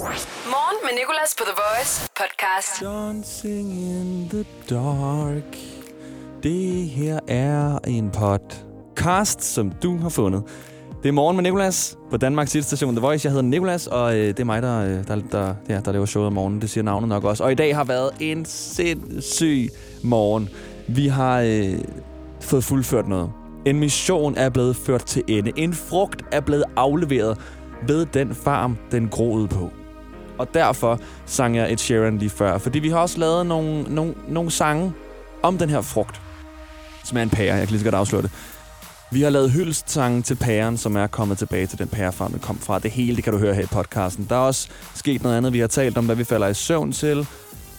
Morgen med Nicolas på The Voice podcast. Dancing in the dark. Det her er en podcast, som du har fundet. Det er morgen med Nicolas på Danmarks station The Voice. Jeg hedder Nicolas, og øh, det er mig, der, øh, der, der, ja, der laver showet om morgenen. Det siger navnet nok også. Og i dag har været en sindssyg morgen. Vi har øh, fået fuldført noget. En mission er blevet ført til ende. En frugt er blevet afleveret ved den farm, den groede på. Og derfor sang jeg et Sheeran lige før. Fordi vi har også lavet nogle, nogle, nogle sange om den her frugt. Som er en pære, jeg kan lige så godt afsløre det. Vi har lavet hyldstsange til pæren, som er kommet tilbage til den pærefarm, den kom fra. Det hele, det kan du høre her i podcasten. Der er også sket noget andet. Vi har talt om, hvad vi falder i søvn til.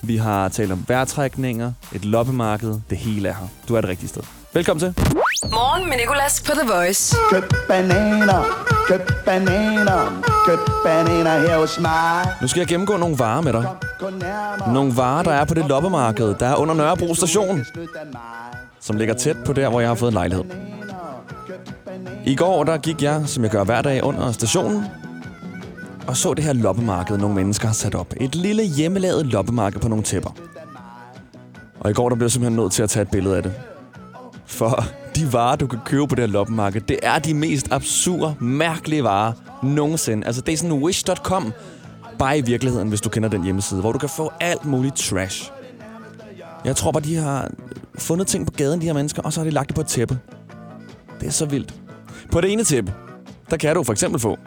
Vi har talt om vejrtrækninger, et loppemarked. Det hele er her. Du er det rigtige sted. Velkommen til. Morgen med Nicolas på The Voice. Køb bananer, køb bananer, Nu skal jeg gennemgå nogle varer med dig. Nogle varer, der er på det loppemarked, der er under Nørrebro station, som ligger tæt på der, hvor jeg har fået en lejlighed. I går, der gik jeg, som jeg gør hver dag, under stationen, og så det her loppemarked, nogle mennesker har sat op. Et lille hjemmelavet loppemarked på nogle tæpper. Og i går, der blev jeg simpelthen nødt til at tage et billede af det. For de varer, du kan købe på det her loppemarked, det er de mest absurde, mærkelige varer nogensinde. Altså, det er sådan wish.com, bare i virkeligheden, hvis du kender den hjemmeside, hvor du kan få alt muligt trash. Jeg tror bare, de har fundet ting på gaden, de her mennesker, og så har de lagt det på et tæppe. Det er så vildt. På det ene tæppe, der kan du for eksempel få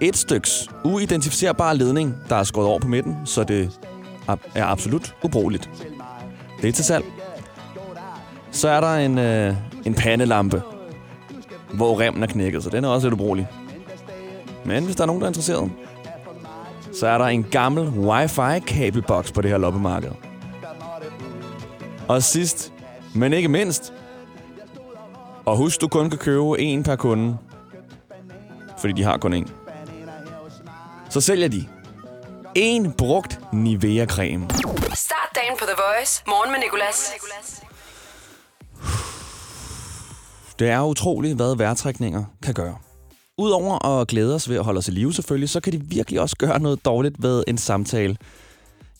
et styks uidentificerbar ledning, der er skåret over på midten, så det er absolut ubrugeligt. Det er til salg. Så er der en, øh, en pandelampe, hvor remmen er knækket, så den er også lidt ubrugelig. Men hvis der er nogen, der er interesseret, så er der en gammel wifi-kabelboks på det her loppemarked. Og sidst, men ikke mindst, og husk, du kun kan købe en per kunde, fordi de har kun en. Så sælger de en brugt Nivea-creme. Start dagen på The Voice. Morgen med Nicolas. Det er utroligt, hvad vejrtrækninger kan gøre. Udover at glæde os ved at holde os i live selvfølgelig, så kan de virkelig også gøre noget dårligt ved en samtale.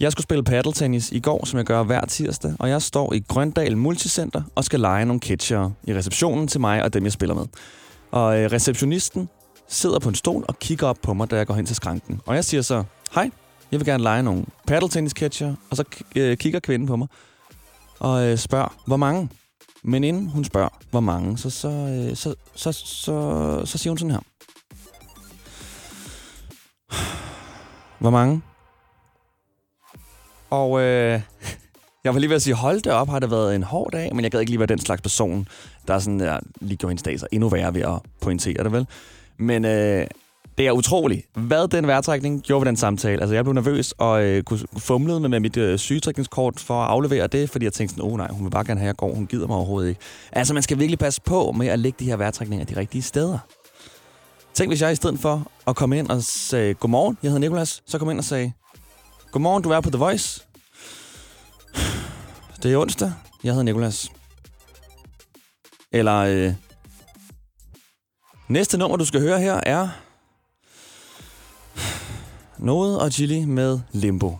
Jeg skulle spille paddeltennis i går, som jeg gør hver tirsdag, og jeg står i Grøndal Multicenter og skal lege nogle catchere i receptionen til mig og dem, jeg spiller med. Og øh, receptionisten sidder på en stol og kigger op på mig, da jeg går hen til skranken. Og jeg siger så, hej, jeg vil gerne lege nogle paddeltennis catcher, og så øh, kigger kvinden på mig og øh, spørger, hvor mange? Men inden hun spørger, hvor mange, så, så, øh, så, så, så, så siger hun sådan her. Hvor mange? Og øh, jeg var lige ved at sige, hold det op, har det været en hård dag, men jeg gad ikke lige være den slags person, der sådan, der lige gjorde hendes dag så endnu værre ved at pointere det, vel? Men øh, det er utroligt, hvad den vejrtrækning gjorde ved den samtale. Altså, jeg blev nervøs og øh, kunne fumlede med, med mit øh, sygetrækningskort for at aflevere det, fordi jeg tænkte sådan, åh oh, nej, hun vil bare gerne have, at jeg går, hun gider mig overhovedet ikke. Altså, man skal virkelig passe på med at lægge de her vejrtrækninger de rigtige steder. Tænk, hvis jeg i stedet for at komme ind og sige, godmorgen, jeg hedder Nikolas, så kom ind og sagde, godmorgen, du er på The Voice. Det er onsdag, jeg hedder Nikolas. Eller, øh, næste nummer, du skal høre her, er noget og chili med limbo.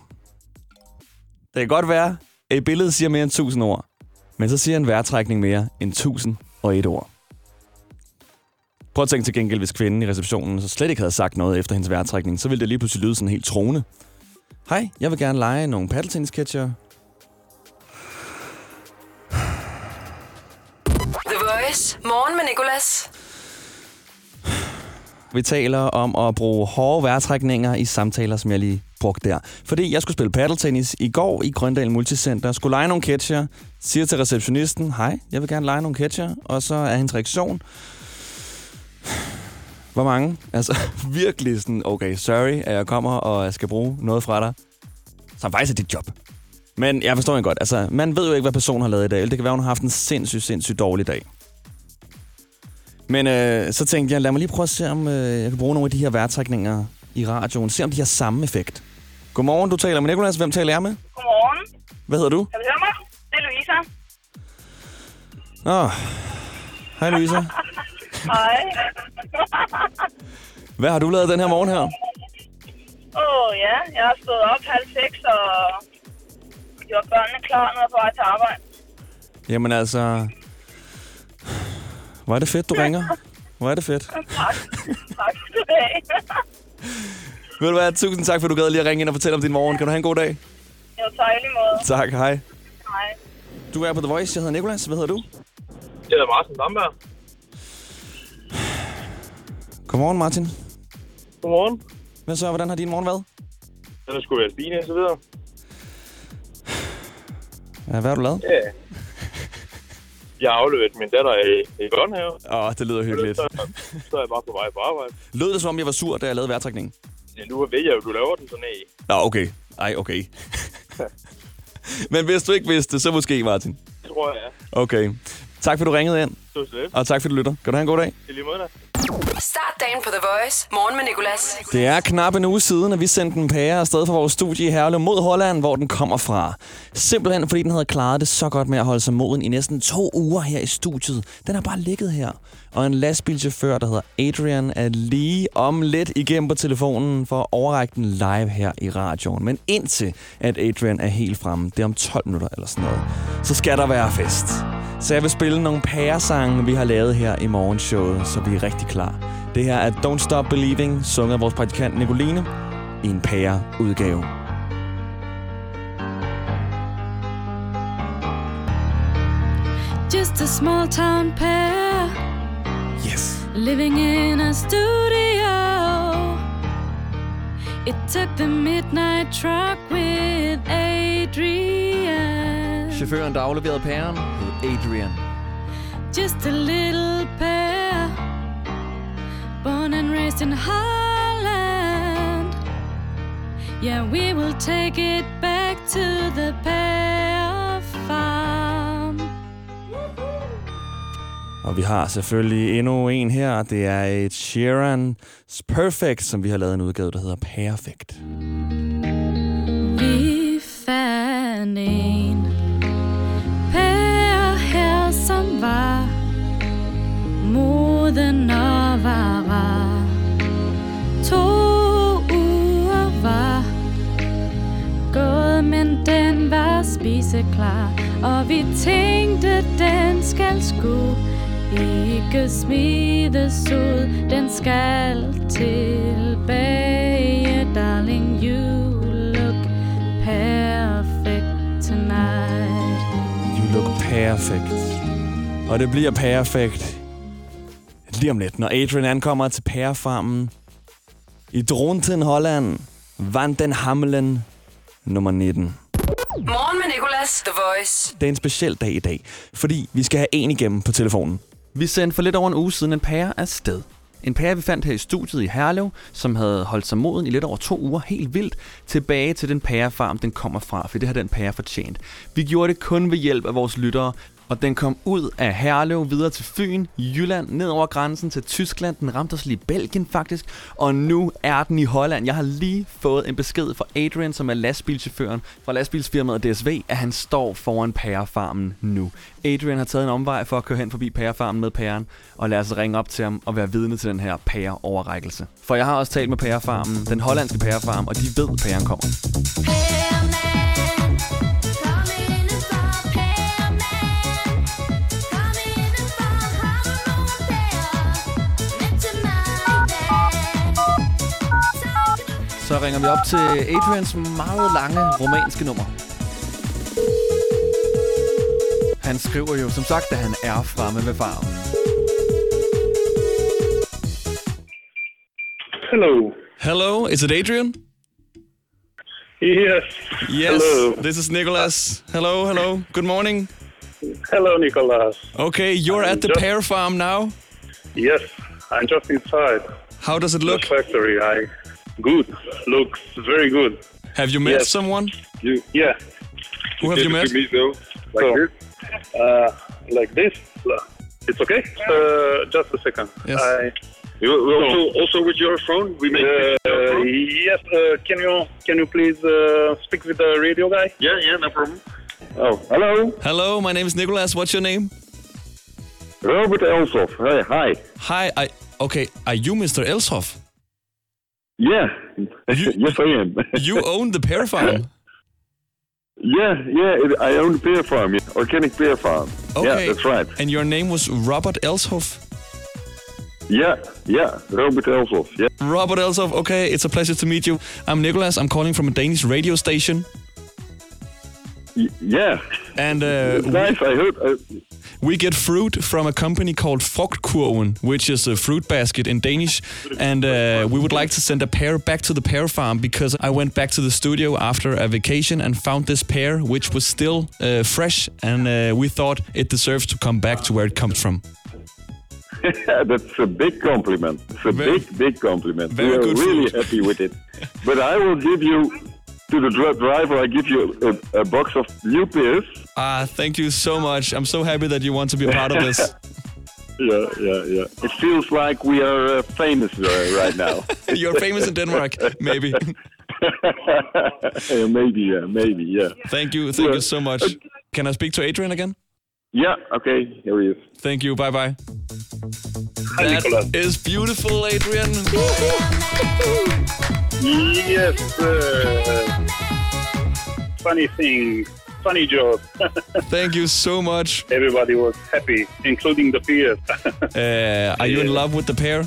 Det kan godt være, at et billede siger mere end 1000 ord, men så siger en vejrtrækning mere end 1001 ord. Prøv at tænke til gengæld, hvis kvinden i receptionen så slet ikke havde sagt noget efter hendes vejrtrækning, så ville det lige pludselig lyde sådan helt trone. Hej, jeg vil gerne lege nogle paddeltennisketcher. The Voice. Morgen med Nicolas. Vi taler om at bruge hårde vejrtrækninger i samtaler, som jeg lige brugte der. Fordi jeg skulle spille paddeltennis i går i Grøndal Multicenter. Skulle lege nogle catcher. Siger til receptionisten, hej, jeg vil gerne lege nogle catcher. Og så er hans reaktion, hvor mange? Altså virkelig sådan, okay, sorry, at jeg kommer og skal bruge noget fra dig. Så faktisk er dit job. Men jeg forstår ikke godt. Altså, man ved jo ikke, hvad personen har lavet i dag. Det kan være, hun har haft en sindssygt, sindssygt dårlig dag. Men øh, så tænkte jeg, lad mig lige prøve at se, om øh, jeg kan bruge nogle af de her vejrtrækninger i radioen. Se, om de har samme effekt. Godmorgen, du taler med Nicolas. Hvem taler jeg med? Godmorgen. Hvad hedder du? Kan du høre mig? Det er Louisa. Nå, hej Louisa. Hej. Hvad har du lavet den her morgen her? Åh ja, jeg har stået op halv seks og gjort børnene klar, når jeg på vej til arbejde. Jamen altså... Hvor er det fedt, du ringer. Hvor er det fedt. Tak. tak skal du have. Ved du hvad, tusind tak, for du gad lige at ringe ind og fortælle om din morgen. Kan du have en god dag? jo, tak i måde. Tak, hej. Hej. Du er på The Voice. Jeg hedder Nikolas. Hvad hedder du? Jeg hedder Martin Damberg. Godmorgen, Martin. Godmorgen. Hvad så? Hvordan har din morgen været? Den er sgu være stigende og så videre. Ja, hvad har du lavet? Ja. Jeg har afleveret min datter i, i børnehave. Åh, oh, det lyder hyggeligt. Så, så er jeg bare på vej på arbejde. Lød det som om, jeg var sur, da jeg lavede vejrtrækningen? Ja, nu ved jeg jo, du laver den sådan af. Ja, okay. Ej, okay. Men hvis du ikke vidste så måske, Martin. Det tror jeg, ja. Okay. Tak, for du ringede ind. Og tak, for du lytter. Kan du have en god dag? I lige måde da. Start dagen på The Voice. Morgen med Nicolas. Det er knap en uge siden, at vi sendte en pære afsted fra vores studie i Herlev mod Holland, hvor den kommer fra. Simpelthen fordi den havde klaret det så godt med at holde sig moden i næsten to uger her i studiet. Den har bare ligget her. Og en lastbilchauffør, der hedder Adrian, er lige om lidt igennem på telefonen for at overrække den live her i radioen. Men indtil at Adrian er helt fremme, det er om 12 minutter eller sådan noget, så skal der være fest. Så jeg vil spille nogle pæresange, vi har lavet her i morgenshowet, så vi er rigtig klar. Det her er Don't Stop Believing, sunget af vores praktikant Nicoline, i en pære-udgave. Just a small town pair Yes. living in a studio. It took the midnight truck with Adrian. Chaufføren, der afleverede pæren, Adrian. Just a little pair, born and raised in Holland. Yeah, we will take it back to the pear farm. Og vi har selvfølgelig endnu en her. Det er et Sheeran's Perfect, som vi har lavet en udgave, der hedder Perfect. Vi fandt en den og var. To uger var gået, men den var spiseklar. Og vi tænkte, den skal sgu ikke smides ud. Den skal tilbage, darling. You look perfect tonight. You look perfect. Og det bliver perfekt lige om lidt, når Adrian ankommer til pærefarmen i Dronten, Holland. Vanden Hammelen nummer 19. Morgen med Nicolas. The Voice. Det er en speciel dag i dag, fordi vi skal have en igennem på telefonen. Vi sendte for lidt over en uge siden en pære afsted. En pære, vi fandt her i studiet i Herlev, som havde holdt sig moden i lidt over to uger helt vildt, tilbage til den pærefarm, den kommer fra, for det har den pære fortjent. Vi gjorde det kun ved hjælp af vores lyttere, og den kom ud af Herlev videre til Fyn, Jylland, ned over grænsen til Tyskland. Den ramte os lige Belgien faktisk, og nu er den i Holland. Jeg har lige fået en besked fra Adrian, som er lastbilchaufføren fra lastbilsfirmaet DSV, at han står foran pærefarmen nu. Adrian har taget en omvej for at køre hen forbi pærefarmen med pæren, og lad os ringe op til ham og være vidne til den her pæreoverrækkelse. For jeg har også talt med pærefarmen, den hollandske pærefarm, og de ved, at pæren kommer. Så ringer vi op til Adrians meget lange romanske nummer. Han skriver jo som sagt, at han er fremme ved farmen. Hello. Hello, is it Adrian? Yes. Yes, Hello. this is Nicholas. Hello, hello. Good morning. Hello, Nicholas. Okay, you're at the Just- pear farm now. Yes, I'm just inside How does it the look? factory. I good. Looks very good. Have you met Yes. someone? You, yeah. Who have you met? Me, though. Like this? Uh, like this? It's okay? Uh, just a second. Yes. I, you, also, also with your phone? We make uh, Yes. Uh, can you can you please uh, speak with the radio guy? Yeah, yeah, no problem. Oh, hello, Hello, my name is Nicholas. What's your name? Robert Elsoff. Hey, hi. Hi, I... Okay, are you Mr. Elshoff? Yeah. yes, I am. You own the pear farm. yeah, yeah. It, I own the beer farm, yeah. organic beer farm. Okay. Yeah, that's right. And your name was Robert Elshoff. Yeah, yeah. Robert Elshoff. Yeah. Robert Elshoff, okay, it's a pleasure to meet you. I'm Nicholas. I'm calling from a Danish radio station. Y- yeah. And uh, nice. I heard. Uh, we get fruit from a company called Frugtkurven, which is a fruit basket in Danish. And uh, we would like to send a pear back to the pear farm because I went back to the studio after a vacation and found this pear, which was still uh, fresh. And uh, we thought it deserves to come back to where it comes from. that's a big compliment. It's a Very- big, big compliment. we are really fruit. happy with it. but I will give you to the dri- driver. I give you a, a box of new beers. Ah, thank you so much. I'm so happy that you want to be a part of this. Yeah, yeah, yeah. It feels like we are uh, famous uh, right now. You're famous in Denmark, maybe. Yeah, maybe, yeah, maybe, yeah. Thank you. Thank you so much. Can I speak to Adrian again? Yeah, okay, here he is. Thank you. Bye bye. Hi, Nicolas. That is beautiful, Adrian. Yes, uh, funny thing, funny joke. Thank you so much. Everybody was happy, including the peers. Uh, are you in love with the pair?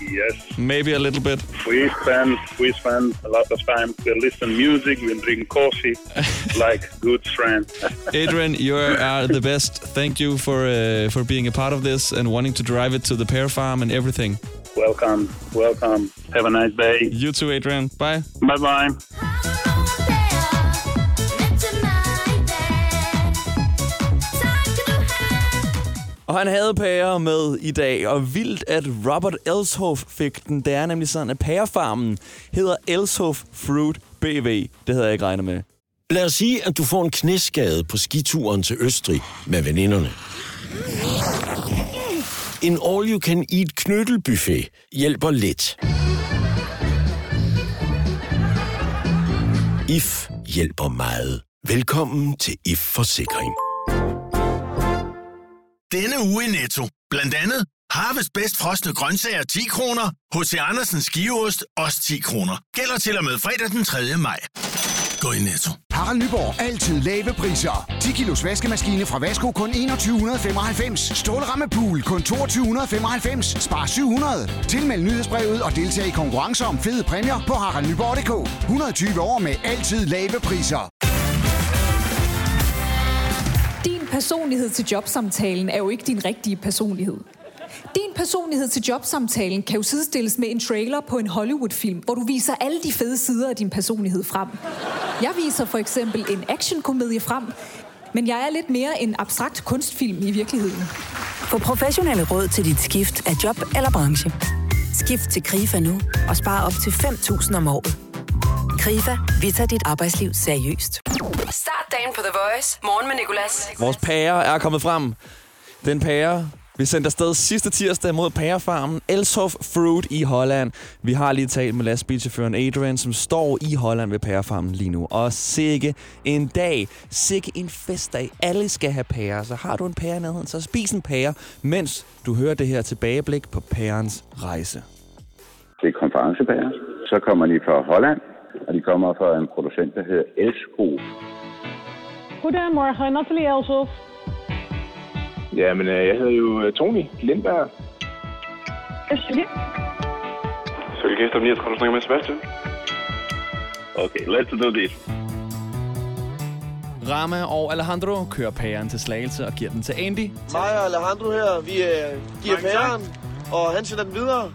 yes, Maybe a little bit. we spend we spend a lot of time. We listen music, we drink coffee, like good friends. Adrian, you are the best. Thank you for uh, for being a part of this and wanting to drive it to the pear farm and everything. Welcome, welcome. Have a nice day. You too, Adrian. Bye. Bye bye. Og han havde pære med i dag, og vildt, at Robert Elshoff fik den. Det er nemlig sådan, at pærefarmen hedder Elshoff Fruit BV. Det havde jeg ikke regnet med. Lad os sige, at du får en knæskade på skituren til Østrig med veninderne. En all-you-can-eat knyttelbuffet hjælper lidt. IF hjælper meget. Velkommen til IF Forsikring. Denne uge i Netto. Blandt andet Harvest bedst frosne grøntsager 10 kroner. H.C. Andersens skiveost også 10 kroner. Gælder til og med fredag den 3. maj. Gå i Netto. Harald Nyborg. Altid lave priser. 10 kilos vaskemaskine fra Vasko kun 2195. Stålramme pool kun 2295. Spar 700. Tilmeld nyhedsbrevet og deltag i konkurrencer om fede præmier på haraldnyborg.dk. 120 år med altid lave priser. Din personlighed til jobsamtalen er jo ikke din rigtige personlighed. Din personlighed til jobsamtalen kan jo sidestilles med en trailer på en Hollywood-film, hvor du viser alle de fede sider af din personlighed frem. Jeg viser for eksempel en actionkomedie frem, men jeg er lidt mere en abstrakt kunstfilm i virkeligheden. Få professionelle råd til dit skift af job eller branche. Skift til KRIFA nu og spar op til 5.000 om året. KRIFA, vi tager dit arbejdsliv seriøst. Start dagen på The Voice. Morgen med Nicolas. Vores pære er kommet frem. Den pære, vi sendte afsted sidste tirsdag mod pærefarmen Elshoff Fruit i Holland. Vi har lige talt med lastbilchaufføren Adrian, som står i Holland ved pærefarmen lige nu. Og sikke en dag, sikke en festdag. Alle skal have pære, så har du en pære nærheden, så spis en pære, mens du hører det her tilbageblik på pærens rejse. Det er konferencepærer. Så kommer de fra Holland, og de kommer fra en producent, der hedder Elsko. Goedemorgen, Nathalie Elshoff. Ja, men øh, jeg hedder jo øh, Tony Lindberg. Sølvgæster 39, du snakker med Sebastian? Okay, let's do this. Rama og Alejandro kører pæren til Slagelse og giver den til Andy. Mig og Alejandro her, vi øh, giver pæren, og han sender den videre.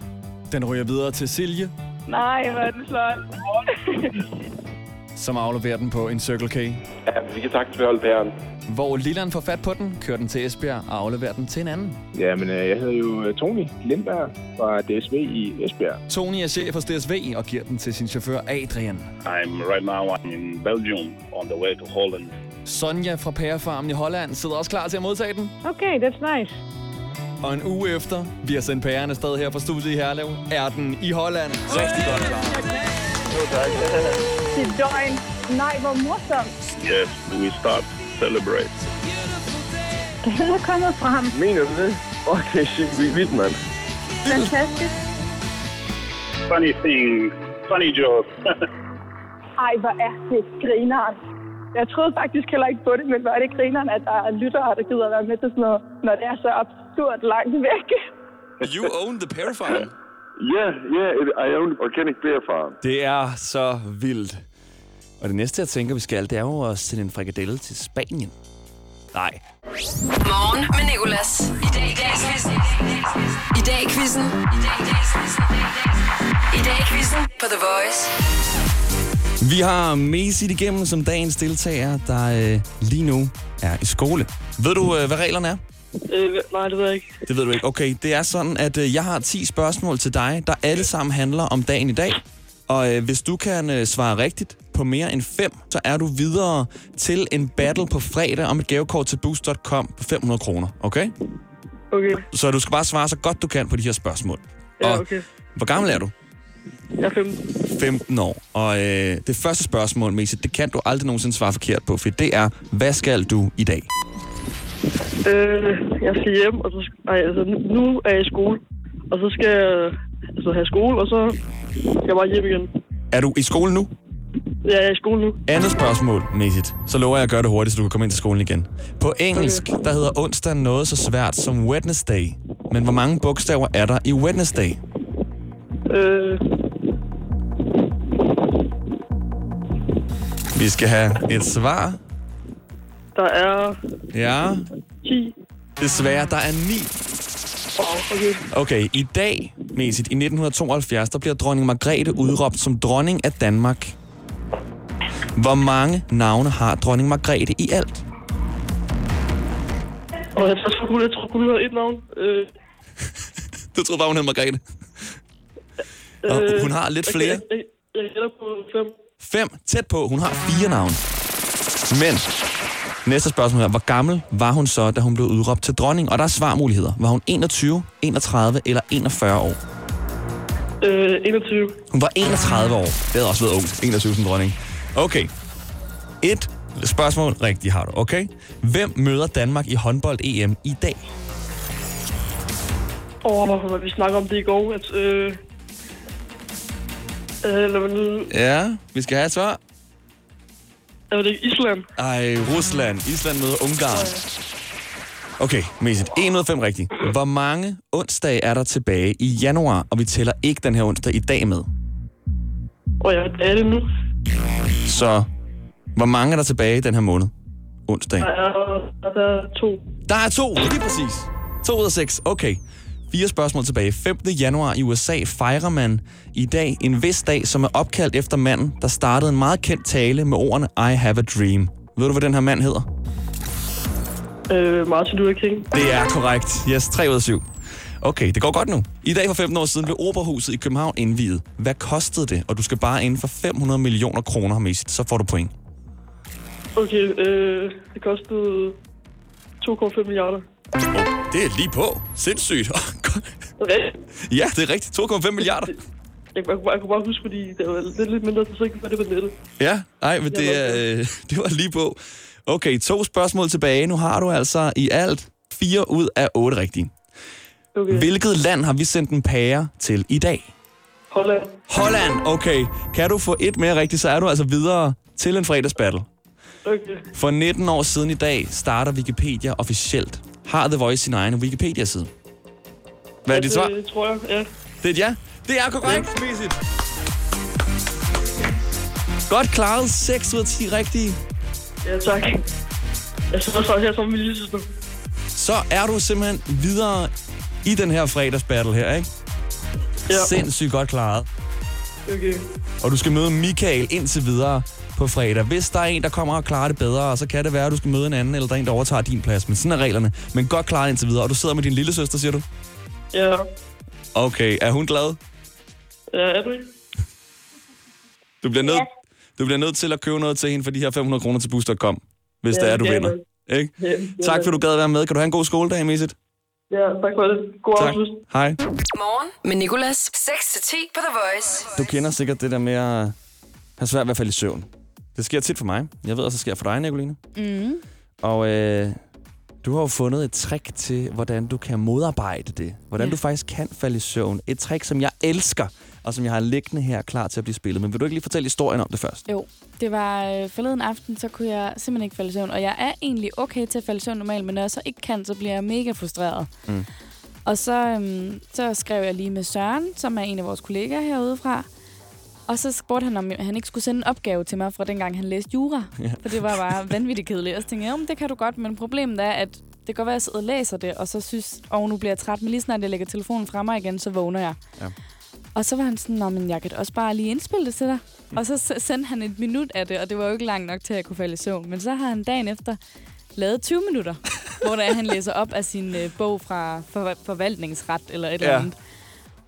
Den ryger videre til Silje, Nej, hvor er den flot. som afleverer den på en Circle K. Ja, vi kan beholde pæren. Hvor Lilland får fat på den, kører den til Esbjerg og afleverer den til en anden. Ja, men øh, jeg hedder jo øh, Tony Lindberg fra DSV i Esbjerg. Tony er chef hos DSV og giver den til sin chauffør Adrian. I'm right now I'm in Belgium on the way to Holland. Sonja fra Pærefarmen i Holland sidder også klar til at modtage den. Okay, that's nice. Og en uge efter, vi har sendt pæren afsted her fra studiet i Herlev, er den i Holland. Rigtig godt klar. Det er døgn. Nej, hvor morsomt. Yes, we start celebrate. Den er kommet frem. Mener du det? Okay, shit, vi er vildt, mand. Fantastisk. funny things, funny jokes. Ej, hvor er det grineren. Jeg troede faktisk heller ikke på det, men hvor er det grineren, at der er lyttere, der gider at være med til sådan noget, når det er så absurd langt væk. You own the pear yeah, it, I own organic beer farm. Det er så vildt. Og det næste, jeg tænker, vi skal, det er jo at sende en frikadelle til Spanien. Nej. Morgen med Nicolas. I dag i quizzen. I dag i quizzen. I dag i quizzen på The Voice. Vi har Mesit igennem som dagens deltager, der øh, lige nu er i skole. Ved du, øh, hvad reglerne er? Øh, nej, det ved jeg ikke. Det ved du ikke. Okay, det er sådan, at øh, jeg har 10 spørgsmål til dig, der alle sammen handler om dagen i dag. Og øh, hvis du kan øh, svare rigtigt på mere end 5, så er du videre til en battle på fredag om et gavekort til boost.com på 500 kroner. Okay? Okay. Så du skal bare svare så godt du kan på de her spørgsmål. Ja, Og okay. Hvor gammel er du? Jeg er 15. 15 år. Og øh, det første spørgsmål, Mese, det kan du aldrig nogensinde svare forkert på, for det er, hvad skal du i dag? Øh, jeg skal hjem, og så ej, altså, nu- er jeg i skole. Og så skal jeg altså, have skole, og så skal jeg bare hjem igen. Er du i skole nu? Ja, jeg er i skole nu. Andet spørgsmål, Mesit. Så lover jeg at gøre det hurtigt, så du kan komme ind til skolen igen. På engelsk, der hedder onsdag noget så svært som Wednesday. Men hvor mange bogstaver er der i Wednesday? Øh, Vi skal have et svar. Der er Ja, 10. desværre, der er ni. Wow, okay. Okay, i dag, Mesit, i 1972, der bliver dronning Margrethe udråbt som dronning af Danmark. Hvor mange navne har dronning Margrethe i alt? Og jeg tror, kun, jeg tror kun, hun har et navn. Øh, Du troede bare, hun hed Margrethe. Og øh, hun har lidt jeg- flere. Jeg, jeg, jeg gætter på 5. Fem. Tæt på. Hun har fire navne. Men næste spørgsmål er, hvor gammel var hun så, da hun blev udråbt til dronning? Og der er svarmuligheder. Var hun 21, 31 eller 41 år? Øh, 21. Hun var 31 år. Det havde også været ung. 21 som dronning. Okay. Et spørgsmål rigtigt har du, okay? Hvem møder Danmark i håndbold-EM i dag? Åh, oh, vi snakker om det i går. At, øh, øh, nu... Ja, vi skal have et svar. Er det Island? Ej, Rusland. Island møder Ungarn. Okay, Mesit. 1 ud af 5 rigtigt. Hvor mange onsdage er der tilbage i januar? Og vi tæller ikke den her onsdag i dag med. Ja, det er det nu. Så hvor mange er der tilbage i den her måned? Onsdag. Der er, der er to. Der er to, lige præcis. To ud af seks. Okay. Fire spørgsmål tilbage. 5. januar i USA fejrer man i dag en vis dag, som er opkaldt efter manden, der startede en meget kendt tale med ordene I have a dream. Ved du, hvad den her mand hedder? Øh, Martin Luther King. Det er korrekt. Yes, 3 ud af 7. Okay, det går godt nu. I dag for 15 år siden blev Operahuset i København indviet. Hvad kostede det? Og du skal bare inden for 500 millioner kroner mest, så får du point. Okay, øh, det kostede 2,5 milliarder. Oh, det er lige på. Sindssygt. Rigtigt. ja, det er rigtigt. 2,5 milliarder. Jeg, jeg, jeg kunne bare huske, fordi det var lidt, lidt mindre, så ikke var det på nettet. Ja, nej, men det, øh, det var lige på. Okay, to spørgsmål tilbage. Nu har du altså i alt fire ud af otte rigtige. Okay. Hvilket land har vi sendt en pære til i dag? Holland. Holland, okay. Kan du få et mere rigtigt, så er du altså videre til en fredagsbattle. Okay. For 19 år siden i dag starter Wikipedia officielt. Har The Voice sin egen Wikipedia-side? Hvad er dit svar? Det tror jeg, ja. Det er et ja. Det er korrekt, Mesit. Godt klaret. 6 ud af 10 rigtige. Ja, tak. Jeg sidder så her som min lille søster. Så er du simpelthen videre i den her fredagsbattle her, ikke? Ja. Sindssygt godt klaret. Okay. Og du skal møde Michael indtil videre på fredag. Hvis der er en, der kommer og klarer det bedre, så kan det være, at du skal møde en anden, eller der er en, der overtager din plads. Men sådan er reglerne. Men godt klaret indtil videre. Og du sidder med din lille søster, siger du? Ja. Okay, er hun glad? Ja, er du? Du bliver, nødt, du bliver nødt til at købe noget til hende for de her 500 kroner til boost.com, hvis Ja, det er, du er vinder. Ikke? Ja, Tak for, at du gad være med. Kan du have en god skoledag, Mesit? Ja, tak for det. God Tak. aften. Hej. Morgen med Nicolas. 6-10 på The Voice. Du kender sikkert det der med at have svært ved at falde i søvn. Det sker tit for mig. Jeg ved også, det sker for dig, Nicoline. Mm. Og øh, du har jo fundet et trick til, hvordan du kan modarbejde det. Hvordan Ja. du faktisk kan falde i søvn. Et trick, som jeg elsker. og som jeg har liggende her klar til at blive spillet. Men vil du ikke lige fortælle historien om det først? Jo, det var øh, forleden aften, så kunne jeg simpelthen ikke falde i søvn. Og jeg er egentlig okay til at falde i søvn normalt, men når jeg så ikke kan, så bliver jeg mega frustreret. Mm. Og så, øhm, så skrev jeg lige med Søren, som er en af vores kollegaer herude fra. Og så spurgte han, om han ikke skulle sende en opgave til mig fra dengang, han læste jura. Ja. For det var bare vanvittigt kedeligt. Og så tænkte jeg, det kan du godt, men problemet er, at det kan godt være, at jeg sidder og læser det, og så synes, åh, nu bliver jeg træt, men lige snart jeg lægger telefonen fra mig igen, så vågner jeg. Ja. Og så var han sådan, men jeg kan også bare lige indspille det til dig. Og så sendte han et minut af det, og det var jo ikke langt nok til, at jeg kunne falde i søvn. Men så har han dagen efter lavet 20 minutter, hvor der er, han læser op af sin øh, bog fra for, forvaltningsret eller et eller Ja. andet.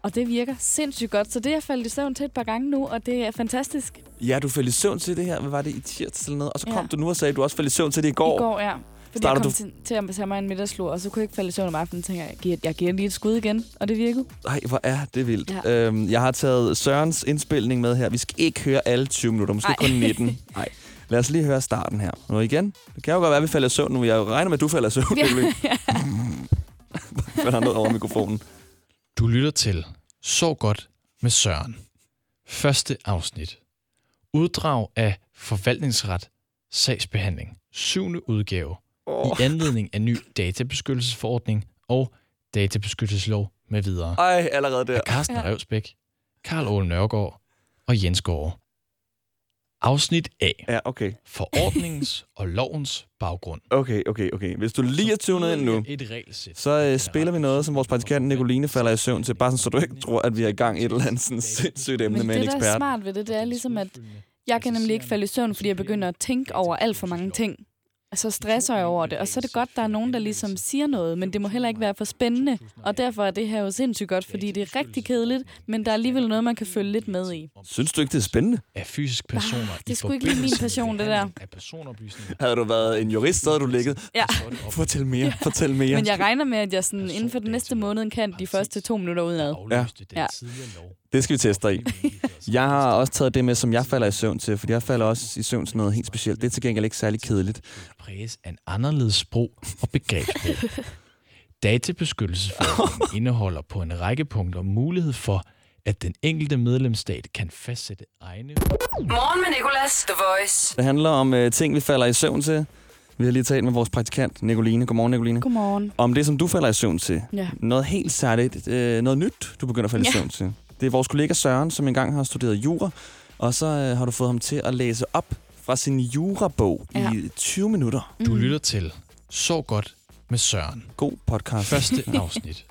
Og det virker sindssygt godt, så det er jeg faldet i søvn til et par gange nu, og det er fantastisk. Ja, du faldt i søvn til det her. Hvad var det i tirsdag eller noget? Og så kom Ja. du nu og sagde, at du også faldt i søvn til det i går. I går, ja. Fordi Starter jeg kom du- til, til at tage mig en middagslur, og så kunne jeg ikke falde i søvn om aftenen. tænker jeg, jeg giver, jeg giver lige et skud igen, og det virkede. Nej, hvor er det vildt. Ja. Ja. Øhm, jeg har taget Sørens indspilning med her. Vi skal ikke høre alle 20 minutter, måske Ej. kun 19. Nej. Lad os lige høre starten her. Nu igen. Det kan jo godt være, at vi falder i søvn nu. Jeg regner med, at du falder i søvn. Ja. Nicolene. falder ned over mikrofonen. Du lytter til Så godt med Søren. Første afsnit. Uddrag af forvaltningsret sagsbehandling. Syvende udgave. Åh. I anledning af ny databeskyttelsesforordning og databeskyttelseslov med videre. Ej, allerede der. Af Carsten Ja. Revsbæk, Karl Ole Nørgaard og Jens Gård. Afsnit A. Ja, okay. Forordningens og lovens baggrund. Okay, okay, okay. Hvis du lige er tunet ind nu, Et regelsæt. så øh, spiller vi noget, som vores praktikant Nicoline falder i søvn til. Bare sådan, så du ikke tror, at vi er i gang i et eller andet sådan sindssygt emne Men med det, en der er ekspert. smart ved det, det er ligesom, at jeg kan nemlig ikke falde i søvn, fordi jeg begynder at tænke over alt for mange ting. Og så stresser jeg over det, og så er det godt, der er nogen, der ligesom siger noget, men det må heller ikke være for spændende. Og derfor er det her jo sindssygt godt, fordi det er rigtig kedeligt, men der er alligevel noget, man kan følge lidt med i. Synes du ikke, det er spændende? Af fysisk personer Ah, det sgu ikke lige min passion, det der. Havde du været en jurist, så havde du ligget. Ja. Fortæl mere, fortæl mere. Men jeg regner med, at jeg sådan, inden for den næste måned kan de første to minutter udenad. Ja. Ja. Det skal vi teste dig i. Jeg har også taget det med, som jeg falder i søvn til, fordi jeg falder også i søvn til noget helt specielt. Det er til gengæld ikke særlig kedeligt. præges af en anderledes sprog og begrebsbrug. Databeskyttelsesforordningen indeholder på en række punkter mulighed for, at den enkelte medlemsstat kan fastsætte egne... Morgen med Nicolas, The Voice. Det handler om øh, ting, vi falder i søvn til. Vi har lige talt med vores praktikant, Nicoline. Godmorgen, Nicoline. Godmorgen. Om det, som du falder i søvn til. Ja. Noget helt særligt, øh, noget nyt, du begynder at falde i Ja. søvn til. Det er vores kollega Søren, som engang har studeret jura, og så øh, har du fået ham til at læse op fra sin jurabog Ja. i 20 minutter. Du lytter til Så godt med Søren. God podcast. Første afsnit.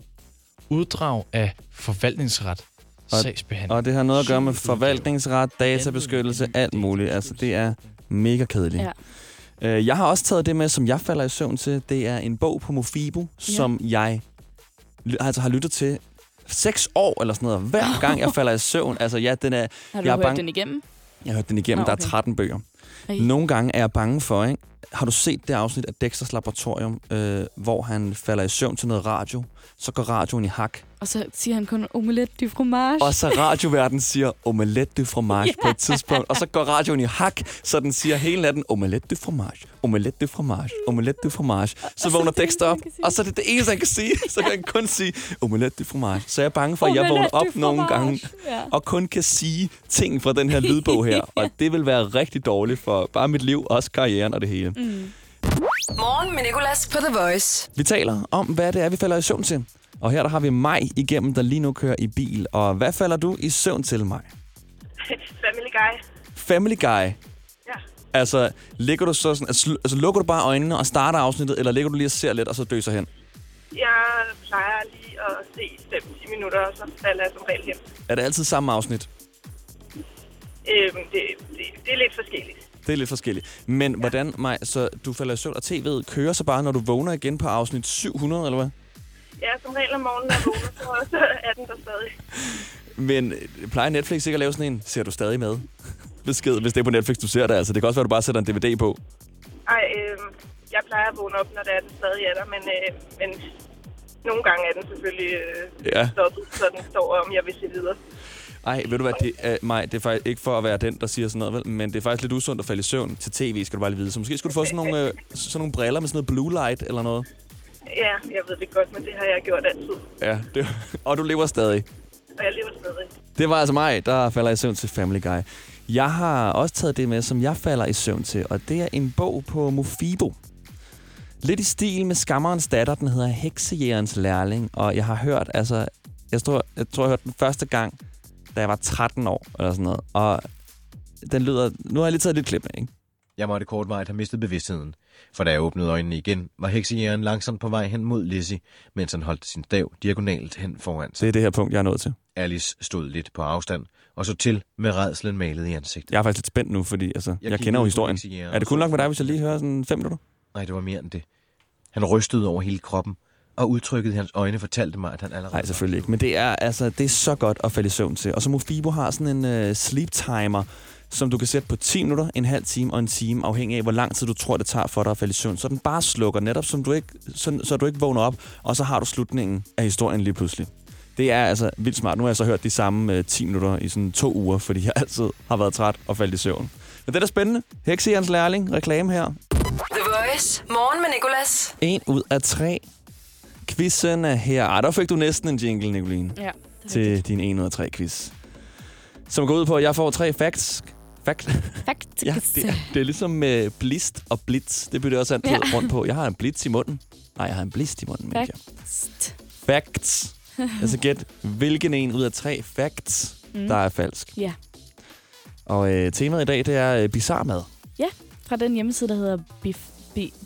Uddrag af forvaltningsret sagsbehandling. Og det har noget at gøre med forvaltningsret, databeskyttelse, alt muligt. Altså, det er mega kedeligt. Ja. Øh, Jeg har også taget det med, som jeg falder i søvn til. Det er en bog på Mofibo, ja. som jeg altså har lyttet til seks år eller sådan noget. Hver gang jeg falder i søvn. Altså ja, den er... Har du jeg er hørt bange- den igennem? Jeg har hørt den igennem. Nå, Der er okay. 13 bøger. Ej. Nogle gange er jeg bange for, ikke? Har du set det afsnit af Dexters Laboratorium, øh, hvor han falder i søvn til noget radio? Så går radioen i hak. Og så siger han kun omelette du fromage. Og så radioverden siger omelette du fromage yeah. på et tidspunkt. Og så går radioen i hak, så den siger hele natten omelette du fromage, omelette du fromage, omelette du fromage. Så vågner Dexter op, og så er det det eneste, han kan sige. Så kan han kun sige omelette du fromage. Så jeg er bange for, at jeg vågner op nogle gange Ja. og kun kan sige ting fra den her lydbog her. Og det vil være rigtig dårligt for bare mit liv, også karrieren og det hele. Mm. Morgen med Nicolas på The Voice. Vi taler om, hvad det er, vi falder i søvn til. Og her der har vi mig igennem, der lige nu kører i bil. Og hvad falder du i søvn til mig? Family Guy. Family Guy. Ja. Altså, ligger du så sådan, altså, altså, lukker du bare øjnene og starter afsnittet, eller ligger du lige og ser lidt, og så døser hen? Jeg plejer lige at se 5-10 minutter, og så falder jeg som regel hjem. Er det altid samme afsnit? Øhm, det, det, det er lidt forskelligt. Det er lidt forskelligt. Men ja. hvordan, Maj, så du falder i søvn, og tv'et kører så bare, når du vågner igen på afsnit 700, eller hvad? Ja, som regel om morgenen, når jeg vågner, så, er den der stadig. Men øh, plejer Netflix ikke at lave sådan en, ser du stadig med? Besked, hvis det er på Netflix, du ser det. Altså, det kan også være, at du bare sætter en DVD på. Ej, øhm, jeg plejer at vågne op, når det er, den stadig er der, men, øh, men nogle gange er den selvfølgelig øh, Ja. stoppet, så den står om, jeg vil se videre. Ej, ved du hvad, det er, Maj, det er faktisk ikke for at være den, der siger sådan noget, vel? men det er faktisk lidt usundt at falde i søvn til tv, skal du bare lige vide. Så måske skulle du få sådan nogle, øh, sådan nogle briller med sådan noget blue light eller noget. Ja, jeg ved det godt, men det har jeg gjort altid, Ja, det, og du lever stadig. og jeg lever stadig. Det var altså mig, der falder i søvn til Family Guy. Jeg har også taget det med, som jeg falder i søvn til, og det er en bog på Mofibo. Lidt i stil med Skammerens datter, den hedder Heksejægerens lærling, og jeg har hørt, altså, jeg tror, jeg tror, jeg hørte den første gang, da jeg var 13 år, eller sådan noget, og den lyder, nu har jeg lige taget lidt klip med, ikke? Jeg måtte kortvarigt have mistet bevidstheden, for da jeg åbnede øjnene igen, var heksejægeren langsomt på vej hen mod Lizzie, mens han holdt sin stav diagonalt hen foran sig. Det er det her punkt, jeg er nået til. Alice stod lidt på afstand, og så til med redslen malet i ansigtet. Jeg er faktisk lidt spændt nu, fordi altså, jeg, jeg kender jo historien. Er det kun nok med dig, hvis jeg lige hører sådan fem minutter? Nej, det var mere end det. Han rystede over hele kroppen, og udtrykket i hans øjne fortalte mig, at han allerede... Nej, selvfølgelig ikke. Men det er, altså, det er så godt at falde i søvn til. Og så Mofibo har sådan en uh, sleep timer, som du kan sætte på 10 minutter, en halv time og en time, afhængig af, hvor lang tid du tror, det tager for dig at falde i søvn. Så den bare slukker netop, som du ikke, så, så du ikke vågner op, og så har du slutningen af historien lige pludselig. Det er altså vildt smart. Nu har jeg så hørt de samme uh, 10 minutter i sådan to uger, fordi jeg altid har været træt og faldt i søvn. Men det er da spændende. Heksejerns lærling, reklame her. The Voice. Morgen med Nicolas. En ud af tre. Quizzen er her. Ej, der fik du næsten en jingle, Nicoline. Ja, til din 1 ud af 3 quiz. Som går ud på, at jeg får tre facts. Fact. Facts. ja, det er, det er ligesom med blist og blitz. Det bytter jeg også altid Ja. rundt på. Jeg har en blitz i munden. Nej, jeg har en blist i munden. Facts. Facts. altså gæt, hvilken en ud af tre facts, Mm. der er falsk. Ja. Og øh, temaet i dag, det er øh, bizarre mad. Ja, fra den hjemmeside, der hedder Bif Bi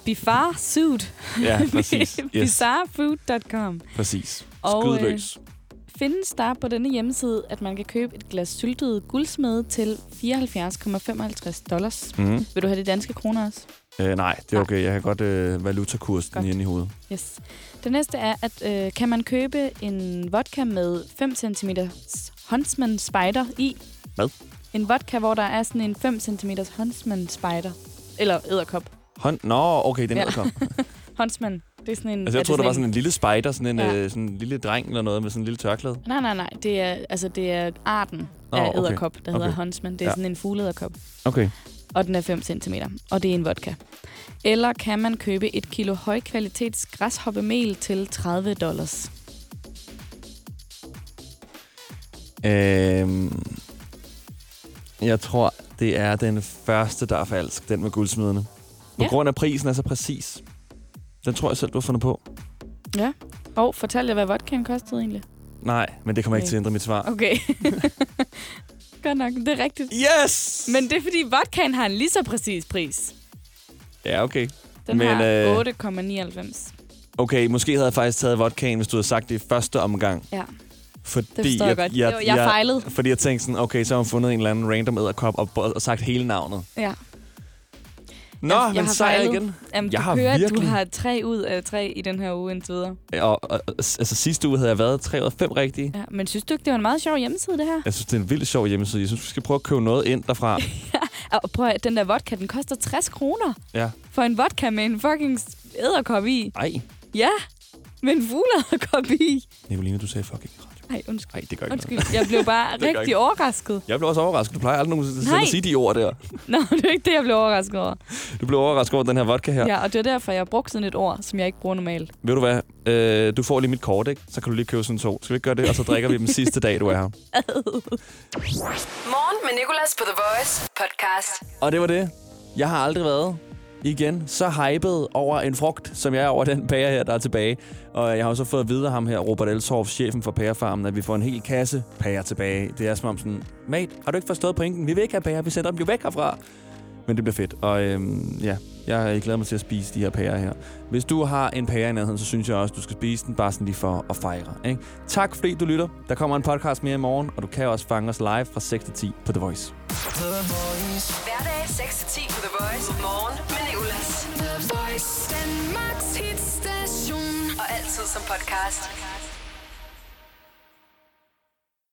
Bifar Suit. Ja, præcis. Yes. Bizarrefood.com. Præcis. Og, øh. Findes der på denne hjemmeside, at man kan købe et glas syltet guldsmede til 74,55 dollars. Mhm. Vil du have de danske kroner også? Øh, nej, det er okay. Jeg kan godt øh, valutakursen Godt. inde i hovedet. Yes. Det næste er, at øh, kan man købe en vodka med 5 cm Huntsman Spider i? Hvad? En vodka, hvor der er sådan en 5 cm Huntsman Spider. Eller æderkop. Hånd... Nå, okay, den Ja. kom. Huntsman. Det er sådan en... Altså, jeg troede, det der var sådan en lille spider, sådan en, Ja. øh, sådan en lille dreng eller noget med sådan en lille tørklæde. Nej, nej, nej. Det er, altså, det er arten Åh, af okay. æderkop, der hedder Okay. Huntsman. Det er Ja. sådan en fugleæderkop. Okay. Og den er 5 cm. Og det er en vodka. Eller kan man købe et kilo højkvalitets græshoppemel til 30 dollars? Øhm, jeg tror, det er den første, der er falsk. Den med guldsmiderne. På Ja. grund af prisen er så præcis. Den tror jeg selv, du har fundet på. Ja. Og fortæl jer, hvad vodkaen kostede egentlig. Nej, men det kommer okay. ikke til at ændre mit svar. Okay. Godt nok, det er rigtigt. Yes! Men det er fordi, vodkaen har en lige så præcis pris. Ja, okay. Den men, har øh, 8,99. Okay, måske havde jeg faktisk taget vodkaen, hvis du havde sagt det i første omgang. Ja. Fordi Det forstår jeg godt. Jo, jeg fejlede. Fordi jeg tænkte sådan, okay, så har hun fundet en eller anden random æderkop og, og sagt hele navnet. Ja. Nå, jeg, men jeg har sejr fejlet. igen. Jamen, jeg du har kører, at du virkelig... har tre ud af tre i den her uge indtil videre. Og, og, altså sidste uge havde jeg været 3 ud af 5 rigtige. Ja, men synes du ikke, det var en meget sjov hjemmeside, det her? Jeg synes, det er en vildt sjov hjemmeside. Jeg synes, vi skal prøve at købe noget ind derfra. Og prøv at, den der vodka, den koster 60 kroner ja. for en vodka med en fucking æderkop i. Ej, Ja, med en fugleæderkop i. Nicoline, du sagde fucking ret. Nej, undskyld. Nej, det gør ikke Undskyld, noget. jeg blev bare rigtig ikke. overrasket. Jeg blev også overrasket. Du plejer aldrig nogensinde at sige de ord der. Nå, det er ikke det, jeg blev overrasket over. Du blev overrasket over den her vodka her. Ja, og det er derfor, jeg har brugt sådan et ord, som jeg ikke bruger normalt. Ved du hvad? Øh, du får lige mit kort, ikke? Så kan du lige købe sådan to. Skal vi ikke gøre det? Og så drikker vi dem sidste dag, du er her. Morgen med Nicolas på The Voice podcast. Og det var det. Jeg har aldrig været igen så hyped over en frugt, som jeg er over den pære her, der er tilbage. Og jeg har jo så fået at vide af ham her, Robert Elshoff, chefen for pærefarmen, at vi får en hel kasse pærer tilbage. Det er som om sådan, mate, har du ikke forstået pointen? Vi vil ikke have pærer, vi sender dem jo væk herfra. Men det bliver fedt. Og øhm, ja, jeg glæder mig til at spise de her pærer her. Hvis du har en pære i nærheden, så synes jeg også, du skal spise den bare sådan lige for at fejre. Ikke? Tak fordi du lytter. Der kommer en podcast mere i morgen, og du kan også fange os live fra 6 til 10 på The Voice. The Voice. Hverdag 6-10 på The Voice. Morgen Danmarks hitstation. Og altid som podcast.